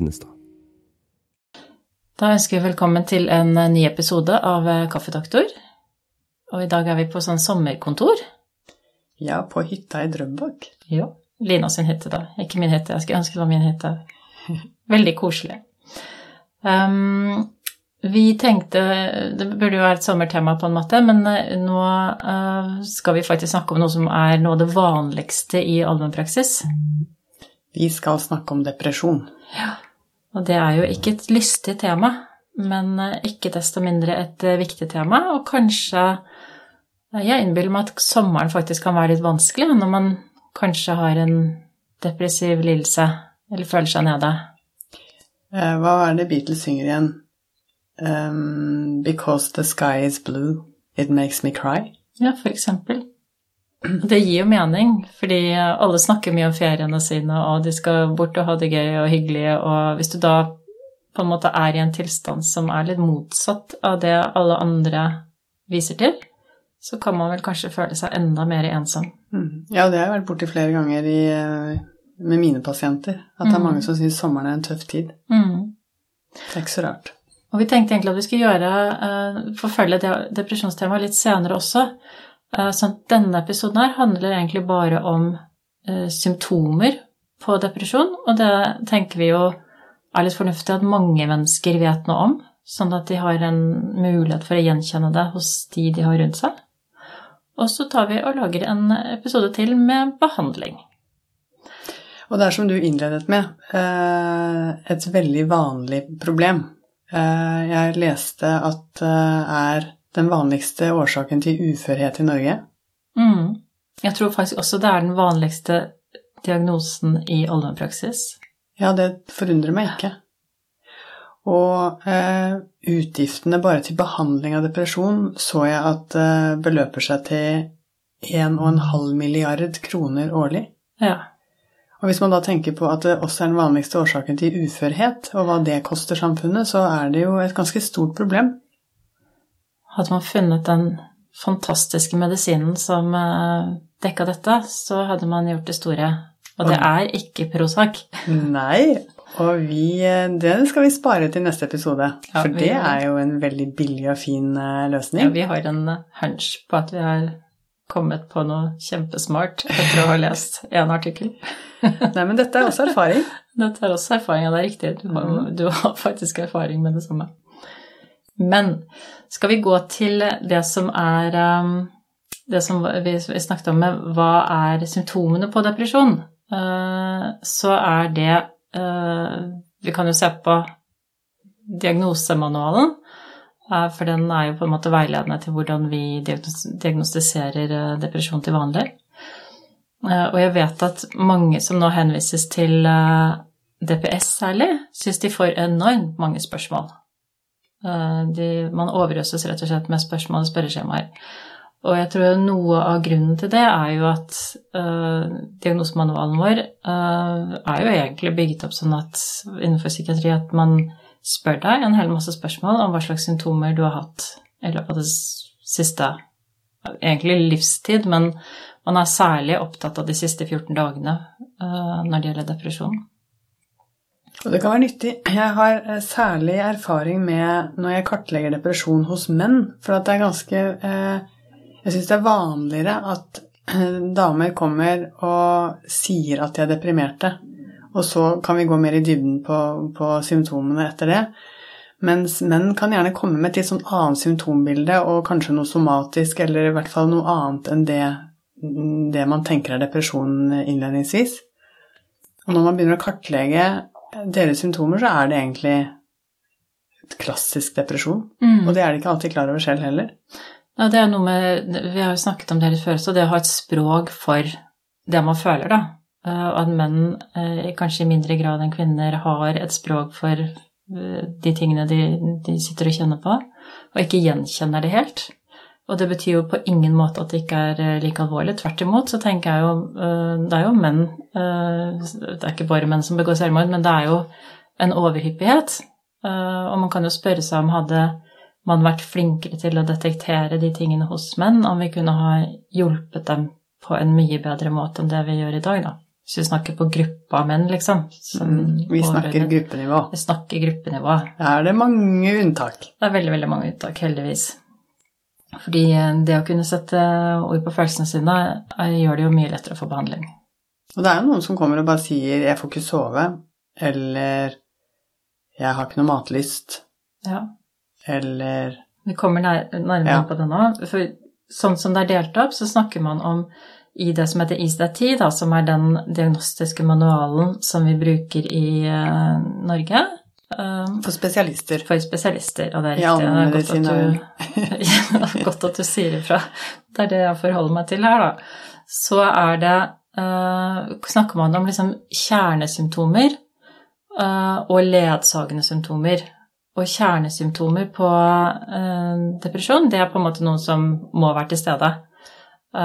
Linnestad. Da ønsker vi velkommen til en ny episode av Kaffedoktor. Og i dag er vi på sånn sommerkontor. Ja, på hytta i Drøbak. Jo. Lina sin hytte, da. Ikke min hytte. Jeg skulle ønske det var min hytte. Veldig koselig. Um, vi tenkte Det burde jo være et sommertema på en måte, men nå uh, skal vi faktisk snakke om noe som er noe av det vanligste i allmennpraksis. Vi skal snakke om depresjon. Ja. Og det er jo ikke et lystig tema, men ikke desto mindre et viktig tema. Og kanskje Jeg innbiller meg at sommeren faktisk kan være litt vanskelig når man kanskje har en depressiv lidelse eller føler seg nede. Hva er det Beatles synger igjen? Um, because the sky is blue, it makes me cry. Ja, for eksempel. Det gir jo mening, fordi alle snakker mye om feriene sine, og de skal bort og ha det gøy og hyggelig, og hvis du da på en måte er i en tilstand som er litt motsatt av det alle andre viser til, så kan man vel kanskje føle seg enda mer ensom. Mm. Ja, det har jeg vært borti flere ganger i, med mine pasienter, at det er mange som syns sommeren er en tøff tid. Mm. Det er ikke så rart. Og vi tenkte egentlig at vi skulle gjøre, uh, forfølge det depresjonstemaet litt senere også. Uh, så denne episoden her handler egentlig bare om uh, symptomer på depresjon, og det tenker vi jo er litt fornuftig at mange mennesker vet noe om, sånn at de har en mulighet for å gjenkjenne det hos de de har rundt seg. Og så tar vi og lager en episode til med behandling. Og det er som du innledet med, et veldig vanlig problem. Jeg leste at det er den vanligste årsaken til uførhet i Norge. Mm. Jeg tror faktisk også det er den vanligste diagnosen i allmennpraksis. Ja, det forundrer meg ikke. Og eh, utgiftene bare til behandling av depresjon så jeg at eh, beløper seg til 1,5 milliard kroner årlig. Ja. Og hvis man da tenker på at det også er den vanligste årsaken til uførhet, og hva det koster samfunnet, så er det jo et ganske stort problem. Hadde man funnet den fantastiske medisinen som eh, dekka dette, så hadde man gjort det store. Og det er ikke Prozac. Nei, og vi, det skal vi spare til neste episode. Ja, for det er jo en veldig billig og fin eh, løsning. Ja, vi har en hunch på at vi har kommet på noe kjempesmart etter å ha lest en artikkel. Nei, men dette er også erfaring. Dette er også erfaring, ja, det er riktig. Du har, du har faktisk erfaring med det samme. Men skal vi gå til det som er um, Det som vi, snakket om med hva er symptomene på depresjon, uh, så er det uh, Vi kan jo se på diagnosemanualen, uh, for den er jo på en måte veiledende til hvordan vi diagnostiserer depresjon til vanlig. Og jeg vet at mange som nå henvises til DPS særlig, syns de får enormt mange spørsmål. Uh, de, man overøses rett og slett med spørsmål og spørreskjemaer. Og jeg tror noe av grunnen til det er jo at uh, diagnosemanualen vår uh, er jo egentlig bygget opp sånn at innenfor psykiatri at man spør deg en hel masse spørsmål om hva slags symptomer du har hatt i løpet av det siste Egentlig livstid, men man er særlig opptatt av de siste 14 dagene uh, når det gjelder depresjon. Og det kan være nyttig. Jeg har eh, særlig erfaring med når jeg kartlegger depresjon hos menn, for det er ganske eh, Jeg syns det er vanligere at eh, damer kommer og sier at de er deprimerte, og så kan vi gå mer i dybden på, på symptomene etter det. Mens menn kan gjerne komme med et litt sånn annet symptombilde, og kanskje noe somatisk, eller i hvert fall noe annet enn det, det man tenker er depresjon innledningsvis. Og når man begynner å kartlegge deres symptomer, så er det egentlig et klassisk depresjon. Mm. Og det er de ikke alltid klar over selv heller. Ja, det er noe med Vi har jo snakket om det litt før, så det å ha et språk for det man føler, da. Eh, at menn eh, kanskje i mindre grad enn kvinner har et språk for eh, de tingene de, de sitter og kjenner på, og ikke gjenkjenner det helt. Og det betyr jo på ingen måte at det ikke er eh, like alvorlig. Tvert imot så tenker jeg jo eh, Det er jo menn eh, Det er ikke bare menn som begår selvmord, men det er jo en overhyppighet. Og man kan jo spørre seg om hadde man vært flinkere til å detektere de tingene hos menn, om vi kunne ha hjulpet dem på en mye bedre måte enn det vi gjør i dag, da. Hvis vi snakker på gruppa menn, liksom. som Mm. Vi snakker gruppenivå. Vi snakker gruppenivå. Da er det mange unntak. Det er veldig, veldig mange unntak, heldigvis. Fordi eh, det å kunne sette ord på følelsene sine eh, gjør det jo mye lettere å få behandling. Og det er jo noen som kommer og bare sier 'jeg får ikke sove', eller 'jeg har ikke noe matlyst', Ja. eller Vi kommer nær, nærmere Ja. på det nå. For sånn som det er delt opp, så snakker man om i det som heter ISDT, da, som er den diagnostiske manualen som vi bruker i eh, Norge. Eh, for spesialister. for spesialister, og det er riktig. Ja, Det er godt at, du, Ja, godt at du sier ifra. Det er det jeg forholder meg til her, da. Så er det uh, Snakker man om liksom kjernesymptomer uh, og ledsagende symptomer. Og kjernesymptomer på uh, depresjon, det er på en måte noen som må være til stede. I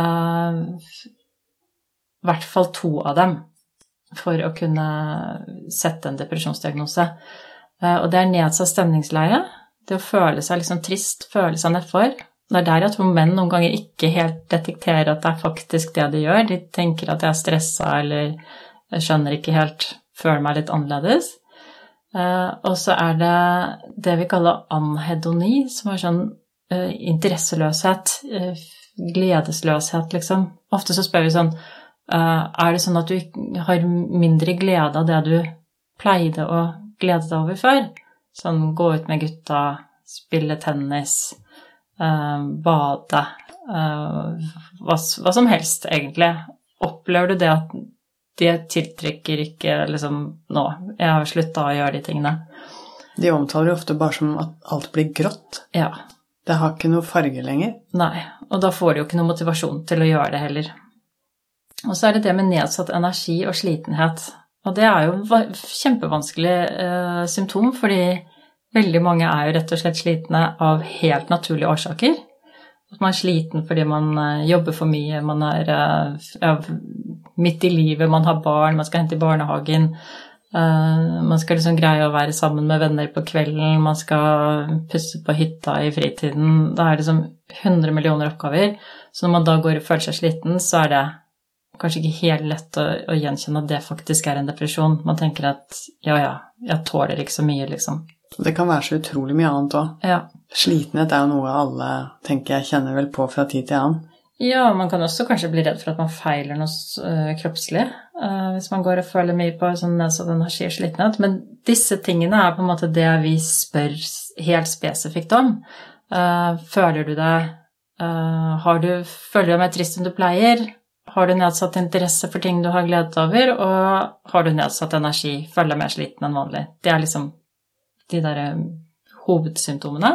hvert fall to av dem for å kunne sette en depresjonsdiagnose. Eh, Og det er nedsatt stemningsleie. Det å føle seg liksom trist, føle seg nedfor. Det er der jeg tror menn noen ganger ikke helt detekterer at det er faktisk det de gjør. De tenker at jeg er stressa eller jeg skjønner ikke helt, føler meg litt annerledes. Eh, Og så er det det vi kaller anhedoni, som er sånn eh, interesseløshet, gledesløshet, liksom. Ofte så spør vi sånn Er det sånn at du har mindre glede av det du pleide å glede deg over før? Sånn gå ut med gutta, spille tennis, eh, bade eh, hva, hva som helst, egentlig. Opplever du det at det tiltrekker ikke liksom nå? Jeg har slutta å gjøre de tingene. De omtaler jo ofte bare som at alt blir grått. Ja. Det har ikke noe farge lenger. Nei. Og da får de jo ikke noe motivasjon til å gjøre det heller. Og så er det det med nedsatt energi og slitenhet. Og det er jo va- kjempevanskelig eh, symptom, fordi veldig mange er jo rett og slett slitne av helt naturlige årsaker. At man er sliten fordi man eh, jobber for mye, man er eh, ja, midt i livet, man har barn, man skal hente i barnehagen. Uh, man skal liksom greie å være sammen med venner på kvelden, man skal pusse på hytta i fritiden. Da er det liksom 100 millioner oppgaver. Så når man da går og føler seg sliten, så er det kanskje ikke helt lett å, å gjenkjenne at det faktisk er en depresjon. Man tenker at ja, ja, jeg tåler ikke så mye, liksom. Det kan være så utrolig mye annet òg. Ja. Slitenhet er jo noe alle tenker jeg kjenner vel på fra tid til annen. Ja, man kan også kanskje bli redd for at man feiler noe øh, kroppslig. øh, hvis man går og føler mye på sånn nedsatt energi og slitenhet. Men disse tingene er på en måte det vi spør helt spesifikt om. Øh, føler du deg har du, Føler du deg mer trist enn du pleier? Har du nedsatt interesse for ting du har gledet over? Og har du nedsatt energi? Føler mer sliten enn vanlig? Det er liksom de derre hovedsymptomene.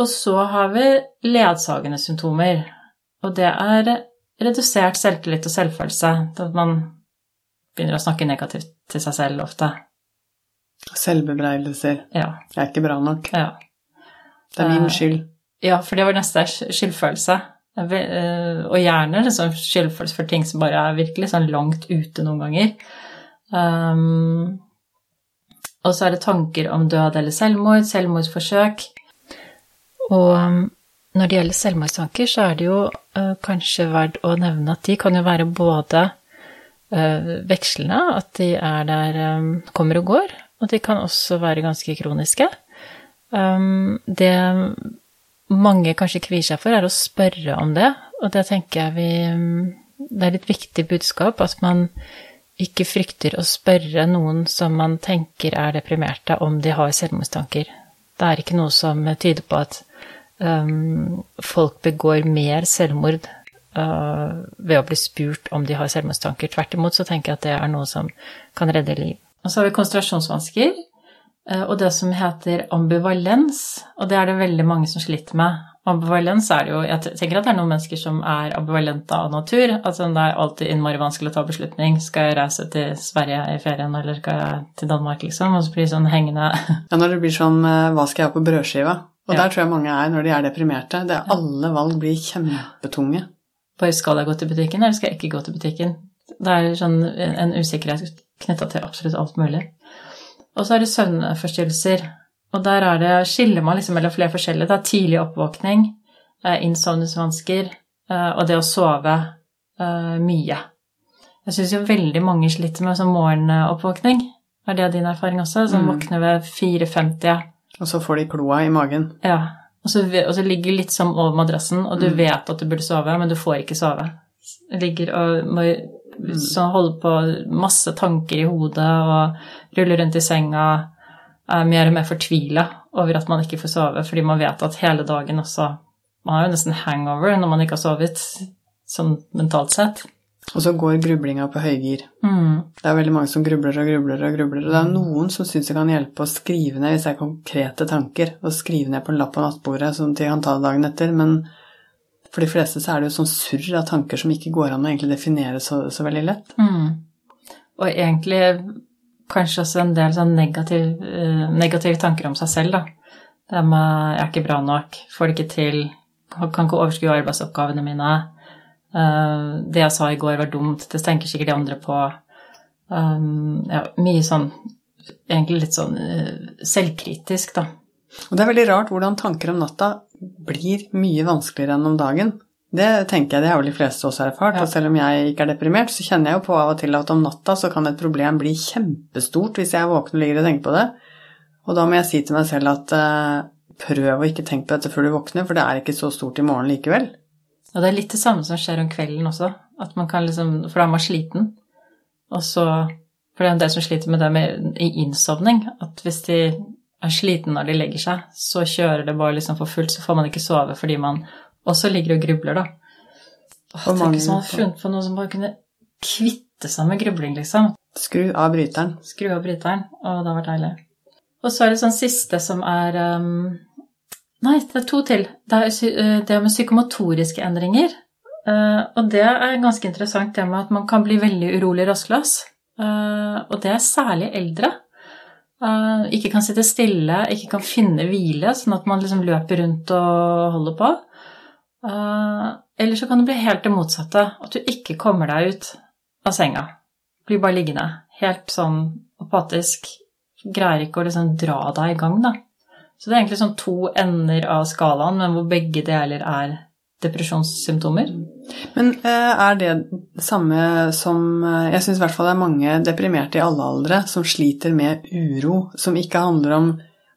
Og så har vi ledsagende symptomer, og det er redusert selvtillit og selvfølelse. At man begynner å snakke negativt til seg selv ofte. Selvbebreidelser. Ja. Jeg er ikke bra nok. ja. Det er min Eh, skyld. Ja, for det var neste sky- skyldfølelse. Eh, Og gjerne liksom skyldfølelse for ting som bare er virkelig sånn langt ute noen ganger. Um, og så er det tanker om død eller selvmord, selvmordsforsøk. Og um, når det gjelder selvmordstanker, så er det jo uh, kanskje verdt å nevne at de kan jo være både uh, vekslende, at de er der, um, kommer og går, og de kan også være ganske kroniske. Um, det mange kanskje kvier seg for, er å spørre om det, og det tenker jeg vi um, Det er et viktig budskap at man ikke frykter å spørre noen som man tenker er deprimerte, om de har selvmordstanker. Det er ikke noe som tyder på at um, folk begår mer selvmord uh, ved å bli spurt om de har selvmordstanker. Tvert imot så tenker jeg at det er noe som kan redde liv. Og så har vi konsentrasjonsvansker. Eh, Og det som heter ambivalens, og det er det veldig mange som sliter med. Ambivalens er det jo Jeg tenker at det er noen mennesker som er ambivalente av natur. Altså det er alltid innmari vanskelig å ta beslutning. Skal jeg reise til Sverige i ferien, eller skal jeg til Danmark, liksom? Og så blir det sånn hengende Ja, når det blir sånn eh, Hva skal jeg ha på brødskiva? Og Ja. der tror jeg mange er når de er deprimerte. Det er Alle valg blir kjempetunge. Bare skal jeg gå til butikken, eller skal jeg ikke gå til butikken? Det er sånn en usikkerhet knytta til absolutt alt mulig. Og så er det søvnforstyrrelser. Og der er det, skiller man liksom mellom flere forskjellige. Det er tidlig oppvåkning, eh, innsovningsvansker eh, og det å sove eh, mye. Jeg syns jo veldig mange sliter med sånn morgenoppvåkning. Er det din erfaring også? Som Mm. våkner ved 4.50? Og så får de kloa i magen. Ja. Og så, og så ligger litt sånn over madrassen, og du Mm. vet at du burde sove, men du får ikke sove. Ligger og må så holder på masse tanker i hodet og ruller rundt i senga. Er mer og mer fortvila over at man ikke får sove, fordi man vet at hele dagen også Man har jo nesten hangover når man ikke har sovet, sånn mentalt sett. Og så går grublinga på høygir. Mm. Det er veldig mange som grubler og grubler og grubler. Og det er noen som syns det kan hjelpe å skrive ned hvis det er konkrete tanker, og skrive ned på en lapp på nattbordet sånn at de kan ta det dagen etter. Men for de fleste så er det jo sånn surr av tanker som ikke går an å egentlig definere så, så veldig lett. Mm. Og egentlig kanskje også en del sånn negativ, eh, negative tanker om seg selv, da. Det med 'jeg er ikke bra nok', 'får det ikke til', 'kan ikke overskue arbeidsoppgavene mine'. Uh, 'Det jeg sa i går, var dumt', det tenker sikkert de andre på. Um, ja, mye sånn Egentlig litt sånn uh, selvkritisk, da. Og det er veldig rart hvordan tanker om natta blir mye vanskeligere enn om dagen. Det tenker jeg, det har vel de fleste også erfart. Ja. Og selv om jeg ikke er deprimert, så kjenner jeg jo på av og til at om natta så kan et problem bli kjempestort hvis jeg våkner og ligger og tenker på det. Og da må jeg si til meg selv at eh, prøv å ikke tenke på dette før du våkner, for det er ikke så stort i morgen likevel. Og det er litt det samme som skjer om kvelden også. At man kan liksom, For da er man sliten. Og så For det er en del som sliter med det med i innsovning. At hvis de er sliten når de legger seg, så kjører det bare liksom for fullt, så får man ikke sove fordi man også ligger og grubler, da. Åh, Tenk hvis man hadde funnet på noe som bare kunne kvitte seg med grubling, liksom. Skru av bryteren. Skru av bryteren, og det har vært deilig. Og så er det sånn siste som er um, Nei, det er to til. Det er eh, det med psykomotoriske endringer. Uh, og det er ganske interessant, det med at man kan bli veldig urolig rastløs. Uh, og det er særlig eldre. Eh, ikke kan sitte stille, ikke kan finne hvile, sånn at man liksom løper rundt og holder på. Eh, eller så kan det bli helt det motsatte, at du ikke kommer deg ut av senga. Blir bare liggende. Helt sånn apatisk. Greier ikke å liksom dra deg i gang, da. Så det er egentlig sånn to ender av skalaen, men hvor begge deler er depresjonssymptomer. Men eh, er det samme som eh, Jeg syns i hvert fall det er mange deprimerte i alle aldre som sliter med uro, som ikke handler om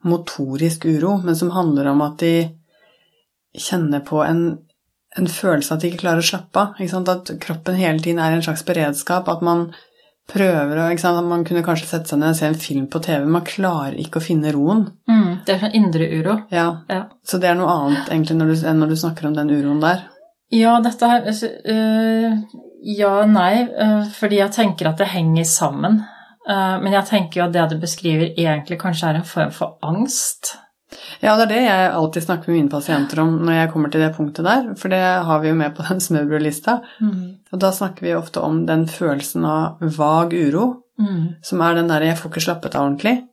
motorisk uro, men som handler om at de kjenner på en, en følelse at de ikke klarer å slappe av. At kroppen hele tiden er i en slags beredskap. At man prøver å? Man kunne kanskje sette seg ned og se en film på TV, man klarer ikke å finne roen. Mm, det er sånn indre uro. Ja, Ja. Så det er noe annet egentlig når du, enn når du snakker om den uroen der. Ja, dette her øh, Ja, nei, øh, fordi jeg tenker at det henger sammen. Uh, men jeg tenker jo at det du beskriver, egentlig kanskje er en form for angst. Ja, det er det jeg alltid snakker med mine pasienter om når jeg kommer til det punktet der, for det har vi jo med på den smørbrødlista. Og da snakker vi ofte om den følelsen av vag uro, Mm. som er den derre 'jeg får ikke slappet av ordentlig',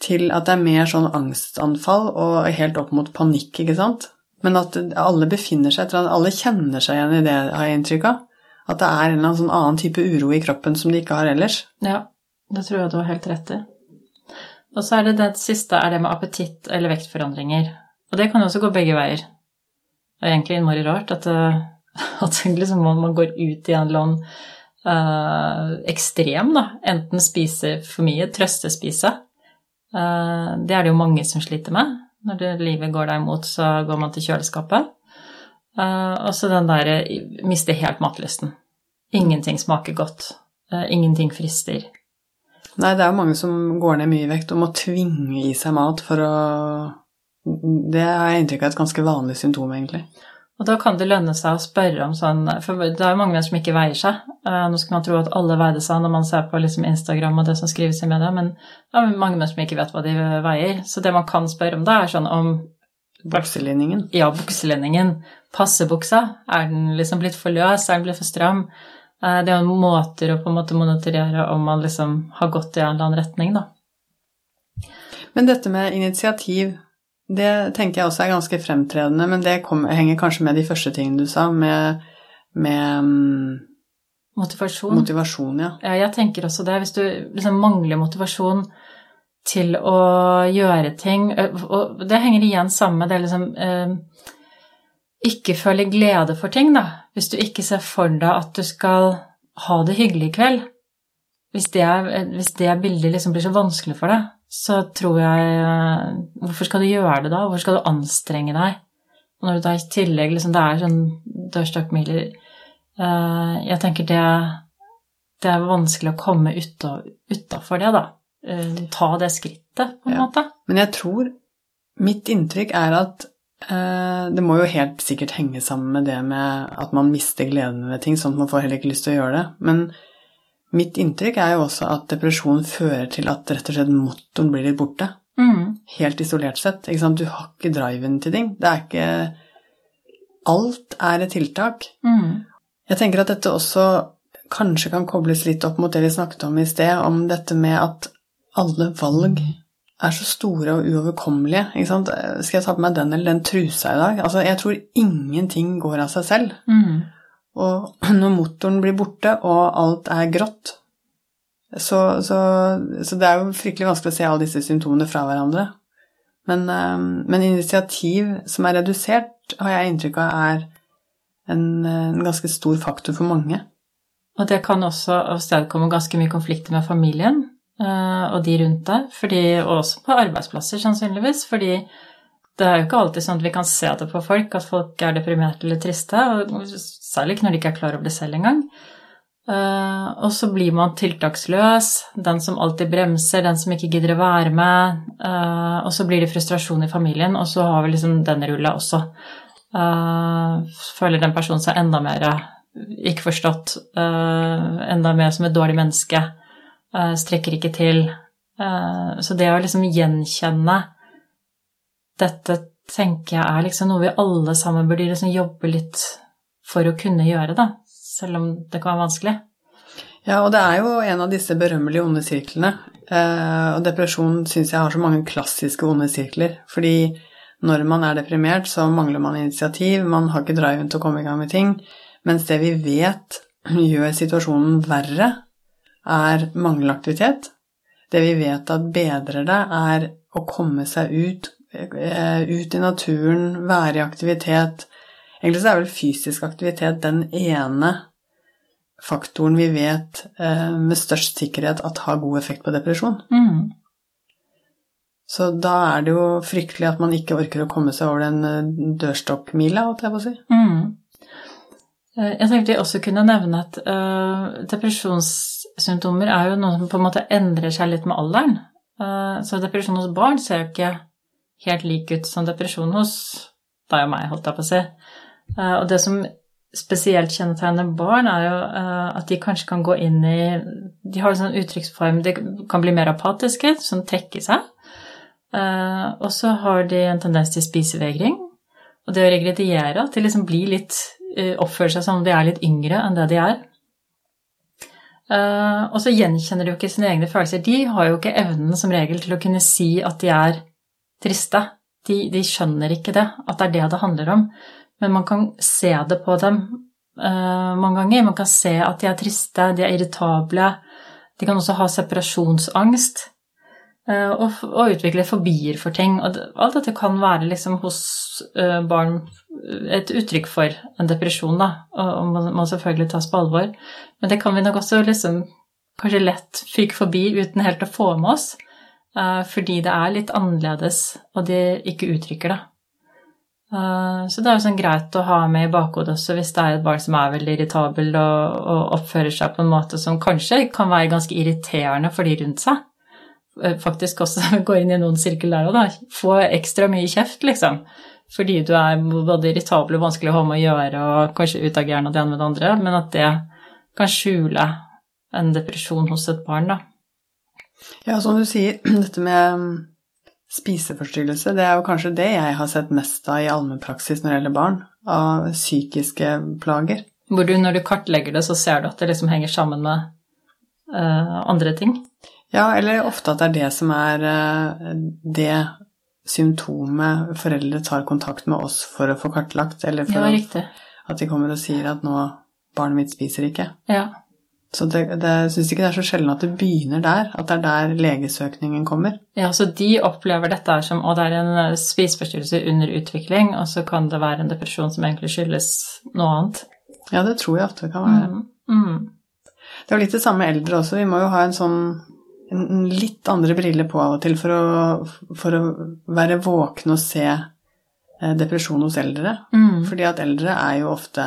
til at det er mer sånn angstanfall og helt opp mot panikk, ikke sant? Men at alle befinner seg etter at alle kjenner seg igjen i det, har jeg inntrykk av. At det er en eller annen sånn annen type uro i kroppen som de ikke har ellers. Ja, det tror jeg du har helt rett i. Og så er det det siste er det med appetitt eller vektforandringer. Og det kan jo også gå begge veier. Det er egentlig innmari rart at, at liksom man går ut i en eller annen uh, ekstrem, da. Enten spise for mye, trøstespise. Uh, det er det jo mange som sliter med. Når det, livet går deg imot, så går man til kjøleskapet. Uh, og så den derre miste helt matlysten. Ingenting smaker godt. Uh, ingenting frister. Nei, det er jo mange som går ned mye i vekt og må tvinge i seg mat for å Det har jeg inntrykk av er et ganske vanlig symptom, egentlig. Og da kan det lønne seg å spørre om sånn For det er jo mange som ikke veier seg. Eh, Nå skal man tro at alle veide seg når man ser på liksom Instagram og det som skrives i media, men det er mange som ikke vet hva de veier. Så det man kan spørre om da, er sånn om Bukselinningen. Ja, bukselinningen. Passebuksa, er den liksom blitt for løs? Er den blitt for stram? Eh, Det er måter å på en måte monitorere om man liksom har gått i en eller annen retning, da. Men dette med initiativ, det tenker jeg også er ganske fremtredende, men det kom, henger kanskje med de første tingene du sa, med, med mm, Motivasjon. motivasjon, ja. Ja, jeg tenker også det. Hvis du liksom mangler motivasjon til å gjøre ting Og det henger igjen sammen med det liksom eh, Ikke føle glede for ting, da. Hvis du ikke ser for deg at du skal ha det hyggelig i kveld. Hvis det, er, hvis det bildet liksom blir så vanskelig for deg, så tror jeg eh, Hvorfor skal du gjøre det da? Hvorfor skal du anstrenge deg? Og når du da i tillegg liksom, Det er sånn dørstokkmiler uh, Jeg tenker det, det er vanskelig å komme utafor det, da. Uh, ta det skrittet, på en ja. måte. Men jeg tror Mitt inntrykk er at det må jo helt sikkert henge sammen med det med at man mister gleden ved ting, sånn at man får heller ikke lyst til å gjøre det. Men Mitt inntrykk er jo også at depresjon fører til at rett og slett motoren blir litt borte. Mm. Helt isolert sett. Ikke sant? Du har ikke driven til ting. Det er ikke Alt er et tiltak. Mm. Jeg tenker at dette også kanskje kan kobles litt opp mot det vi snakket om i sted, om dette med at alle valg er så store og uoverkommelige. Skal jeg ta på meg den eller den trusa i dag? Altså, jeg tror ingenting går av seg selv. Mm. Og når motoren blir borte, og alt er grått, så, så, så, det er jo fryktelig vanskelig å se alle disse symptomene fra hverandre. Men, ehm, men initiativ som er redusert, har jeg inntrykk av er en, en, ganske stor faktor for mange. Og det kan også avstedkomme ganske mye konflikter med familien og de rundt deg, fordi, og også på arbeidsplasser sannsynligvis, fordi det er jo ikke alltid sånn at vi kan se det på folk, at folk er deprimerte eller triste, og særlig ikke når de ikke er klar over det selv engang. Uh, og så blir man tiltaksløs, den som alltid bremser, den som ikke gidder å være med. Uh, og så blir det frustrasjon i familien, og så har vi liksom den rulla også. Uh, føler den personen seg enda mer ikke forstått, enda mer som et dårlig menneske. Strekker ikke til. så det å liksom gjenkjenne dette tenker jeg er liksom noe vi alle sammen burde liksom jobbe litt for å kunne gjøre, da. Selv om det kan være vanskelig. Ja, og det er jo en av disse berømmelige onde sirklene. Eh, og depresjon syns jeg har så mange klassiske onde sirkler. Fordi når man er deprimert, så mangler man initiativ, man har ikke driven til å komme i gang med ting. Mens det vi vet gjør situasjonen verre, er manglende aktivitet. Det vi vet at bedrer det, er å komme seg ut, eh, ut i naturen, være i aktivitet. Egentlig så er vel fysisk aktivitet den ene faktoren vi vet eh, med størst sikkerhet at har god effekt på depresjon. Mm. Så da er det jo fryktelig at man ikke orker å komme seg over den eh, dørstokkmila, holdt jeg på å si. Mm. Jeg tenkte jeg også kunne nevne at uh, depresjonssymptomer er jo noe som på en måte endrer seg litt med alderen. Uh, så depresjon hos barn ser jo ikke helt lik ut som depresjon hos deg og meg, holdt jeg på å si. Uh, og det som spesielt kjennetegner barn, er jo at de kanskje kan gå inn i De har en sånn uttrykksform De kan bli mer apatiske, sånn trekke seg. og så har de en tendens til spisevegring. Og det å regrediere, at de liksom blir litt Eh, oppfører seg som om de er litt yngre enn det de er. Eh, og så gjenkjenner de jo ikke sine egne følelser. De har jo ikke evnen som regel til å kunne si at de er triste. De, de skjønner ikke det, at det er det det handler om. Men man kan se det på dem uh, mange ganger. Man kan se at de er triste, de er irritable. De kan også ha separasjonsangst. Uh, og, og, utvikle fobier for ting. Og alt dette kan være liksom hos uh, barn et uttrykk for en depresjon, da, og må, selvfølgelig tas på alvor. Men det kan vi nok også liksom kanskje lett fyke forbi uten helt å få med oss, uh, fordi det er litt annerledes, og de ikke uttrykker det. Uh, så det er jo sånn greit å ha med i bakhodet også hvis det er et barn som er veldig irritabel og, og, oppfører seg på en måte som kanskje kan være ganske irriterende for de rundt seg. Uh, faktisk også går inn i noen sirkel der òg, da. Få ekstra mye kjeft, liksom fordi du er både irritabel og vanskelig å ha med å gjøre, og kanskje utagerende av det ene med det andre, men at det kan skjule en depresjon hos et barn, da. Ja, som du sier, dette med mm, spiseforstyrrelse, det er jo kanskje det jeg har sett mest av i allmennpraksis når det gjelder barn, av psykiske plager. Hvor du, når du kartlegger det, så ser du at det liksom henger sammen med uh, andre ting? Ja, eller ofte at det er det som er uh, det symptomet foreldre tar kontakt med oss for å få kartlagt, eller for ja, at de kommer og sier at 'nå, barnet mitt spiser ikke'. Ja. Så det, jeg syns ikke det er så sjelden at det begynner der, at det er der legesøkningen kommer. Ja, så de opplever dette som å det er en eh, spiseforstyrrelse under utvikling, og så kan det være en depresjon som egentlig skyldes noe annet. Ja, det tror jeg ofte det kan være. Mm. Mm. Det er jo litt det samme med eldre også. Vi må jo ha en sånn litt andre briller på av og til for å, for å være våkne og se eh, depresjon hos eldre. Mm. Fordi at eldre er jo ofte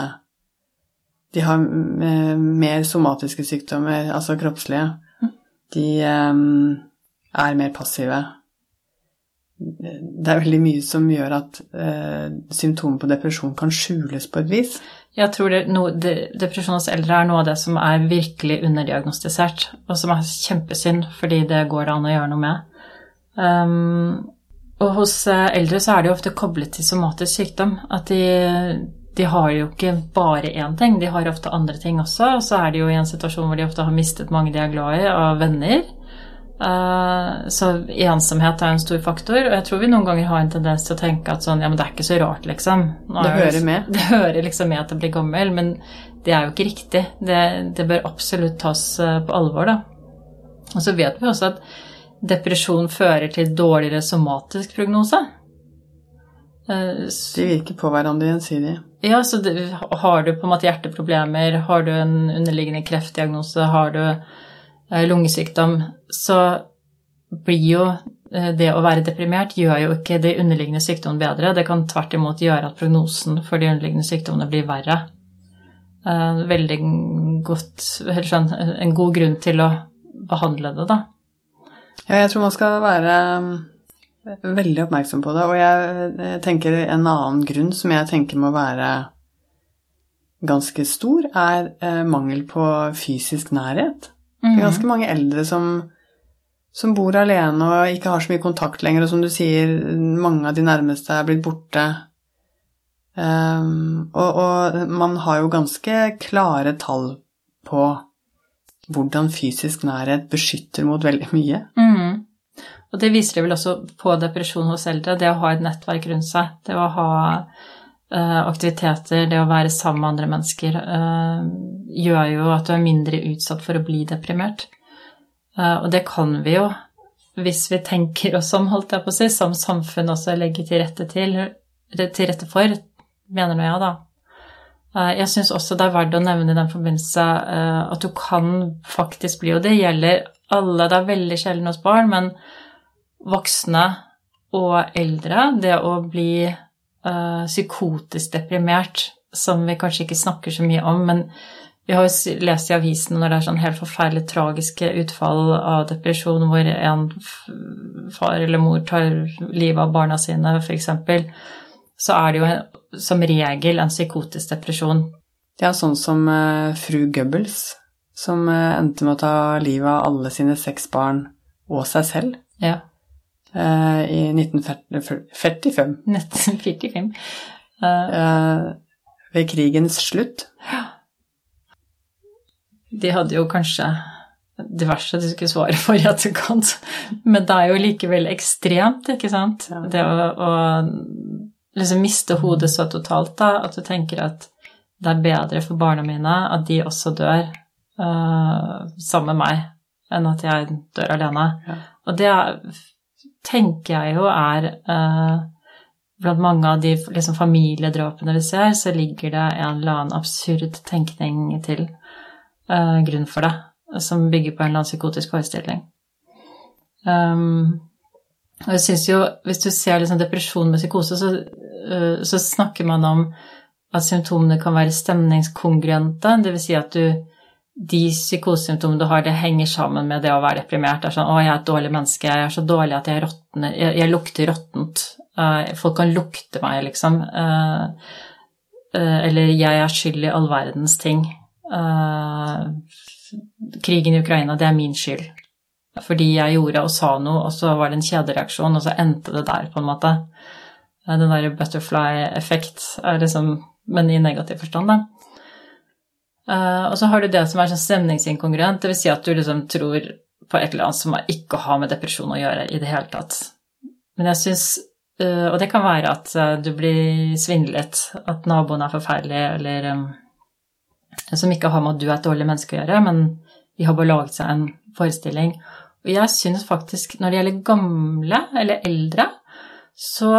De har mer somatiske sykdommer, altså kroppslige. De um, er mer passive. Det er veldig mye som gjør at eh, symptomer på depresjon kan skjules på et vis. Jeg tror det, no, de, depresjon hos eldre er noe av det som er virkelig underdiagnostisert, og som er kjempesynd, fordi det går det an å gjøre noe med. Um, og hos eh, eldre så er det jo ofte koblet til somatisk sykdom. At de, de har jo ikke bare én ting, de har ofte andre ting også. Og så er de jo i en situasjon hvor de ofte har mistet mange de er glad i, av venner. Uh, så ensomhet er en stor faktor, og jeg tror vi noen ganger har en tendens til å tenke at sånn, ja, men det er ikke så rart, liksom. Nå Det er hører med. Det hører liksom med at det blir gammel, men det er jo ikke riktig. Det, det bør absolutt tas eh, på alvor, da. Og så vet vi også at depresjon fører til dårligere somatisk prognose. Eh, De virker på hverandre gjensidig. ja, så det, har du på en måte hjerteproblemer, har du en underliggende kreftdiagnose, har du eh, lungesykdom, så blir jo eh, det å være deprimert gjør jo ikke de underliggende sykdommene bedre. Det kan tvert imot gjøre at prognosen for de underliggende sykdommene blir verre. Eh, Veldig godt, eller sånn, en god grunn til å behandle det, da. Ja, jeg tror man skal være veldig oppmerksom på det. Og jeg eh, tenker en annen grunn som jeg tenker må være ganske stor, er eh, mangel på fysisk nærhet. Det er ganske mange eldre som, som bor alene og ikke har så mye kontakt lenger, og som du sier, mange av de nærmeste er blitt borte. Um, og, og man har jo ganske klare tall på hvordan fysisk nærhet beskytter mot veldig mye. Mm. Og det viser det vel også på depresjon hos eldre, det å ha et nettverk rundt seg. Det å ha aktiviteter, det å være sammen med andre mennesker, eh, gjør jo at du er mindre utsatt for å bli deprimert. Eh, og det kan vi jo, hvis vi tenker oss om, holdt jeg på å si, som samfunn også legger til rette, til, til rette for, mener nå jeg, da. Eh, Jeg syns også det er verdt å nevne i den forbindelse eh, at du kan faktisk bli, og det gjelder alle, det er veldig sjelden hos barn, men voksne og eldre, det å bli eh, psykotisk deprimert, som vi kanskje ikke snakker så mye om, men vi har jo lest i avisen når det er sånn helt forferdelig tragiske utfall av depresjon, hvor en far eller mor tar livet av barna sine, f.eks., så er det jo en, som regel en psykotisk depresjon. Ja, sånn som eh, fru Goebbels, som eh, endte med å ta livet av alle sine seks barn og seg selv Ja. Eh, i 1945, 1945. Eh, eh, ved krigens slutt. De hadde jo kanskje diverse de skulle svare for i etterkant, men det er jo likevel ekstremt, ikke sant? Ja. Det å, å liksom miste hodet så totalt, da, at du tenker at det er bedre for barna mine at de også dør uh, sammen med meg, enn at jeg dør alene. Ja. Og det er, tenker jeg jo er eh, Blant mange av de liksom, familiedrapene vi ser, så ligger det en eller annen absurd tenkning til eh, grunn for det, som bygger på en eller annen psykotisk forestilling. Um, og jeg synes jo, Hvis du ser liksom depresjon med psykose, så, uh, så snakker man om at symptomene kan være stemningskongruente. Dvs. Si at du, de psykosesymptomene du har, det henger sammen med det å være deprimert. Det er sånn 'Å, jeg er et dårlig menneske. Jeg er så dårlig at jeg råtner. Jeg, jeg lukter råttent. Uh, folk kan lukte meg, liksom. Uh, uh, eller 'jeg er skyld i all verdens ting'. Krigen i Ukraina, det er min skyld. Fordi jeg gjorde og sa noe, og så var det en kjedereaksjon, og så endte det der, på en måte. Den derre butterfly-effekt er liksom Men i negativ forstand, da. Eh, og så har du det som er sånn stemningsinkongruent, dvs. Si at du liksom tror på et eller annet som ikke har med depresjon å gjøre i det hele tatt. Men jeg syns uh, Og det kan være at eh, du blir svindlet, at naboen er forferdelig, eller um, Som ikke har med at du er et dårlig menneske å gjøre, men de har bare laget seg en forestilling. Og jeg syns faktisk, når det gjelder gamle eller eldre, så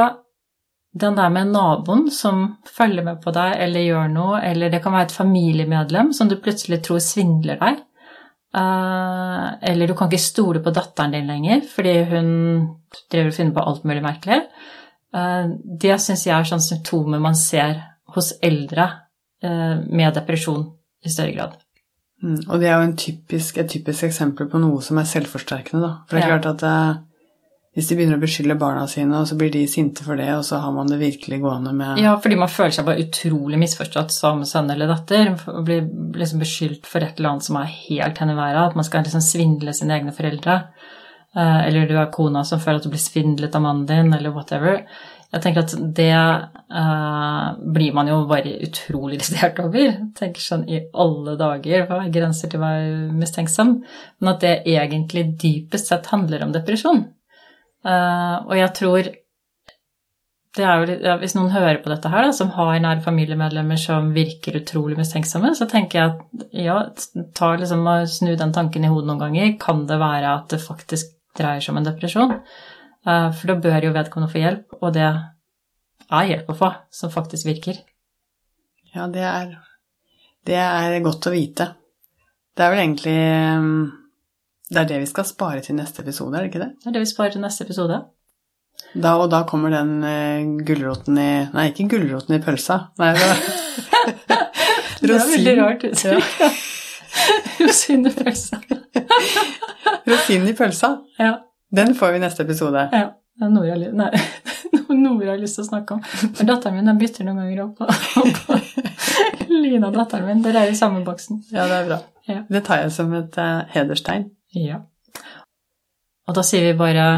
den der med naboen som følger med på deg eller gjør noe, eller det kan være et familiemedlem som du plutselig tror svindler deg, Eh, eller du kan ikke stole på datteren din lenger fordi hun driver og finner på alt mulig merkelig. Eh, det syns jeg er sånne symptomer man ser hos eldre eh, med depresjon i større grad. Mm, og det er jo typisk, et typisk eksempel på noe som er selvforsterkende, da. For det er Ja. klart at hvis de begynner å beskylde barna sine, og så blir de sinte for det, og så har man det virkelig gående med Ja, fordi man føler seg bare utrolig misforstått som sønn eller datter. Og blir liksom beskyldt for et eller annet som er helt hen i været. At man skal liksom svindle sine egne foreldre. Eh, Eller du er kona som føler at du blir svindlet av mannen din, eller whatever. Jeg tenker at det uh, blir man jo bare utrolig irritert over. Tenker sånn i alle dager, hva er grenser til å være mistenksom? Men at det egentlig dypest sett handler om depresjon. Eh, og jeg tror det er jo ja, Hvis noen hører på dette her, da, som har nære familiemedlemmer som virker utrolig mistenksomme, så tenker jeg at ja, ta liksom og snu den tanken i hodet noen ganger. Kan det være at det faktisk dreier seg om en depresjon? Uh, for da bør jo vedkommende få hjelp, og det er hjelp å få, som faktisk virker. Ja, det er, det er godt å vite. Det er vel egentlig mm, Det er det vi skal spare til neste episode, er det ikke det? Det er det vi sparer til neste episode. Da og da kommer den uh, gulroten i Nei, ikke gulroten i pølsa. Nei, det Det er veldig rart. Ja. pølsa. Rosin i pølsa. Ja. Den får vi i neste episode. Ja. Det er noe jeg, nei, noe jeg har lyst til å snakke om. Men datteren min bytter noen ganger opp på, Lina, datteren min. Dere er i samme boksen. Ja, det er bra. Ja. Det tar jeg som et uh, hederstegn. Ja. Og da sier vi bare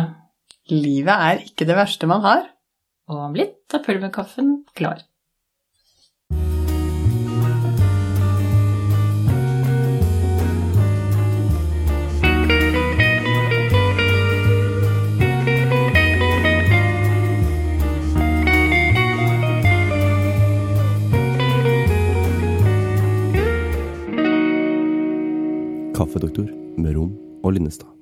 Livet er ikke det verste man har. Og om litt er pulverkaffen klar. Kaffedoktor med Rom og Linnestad.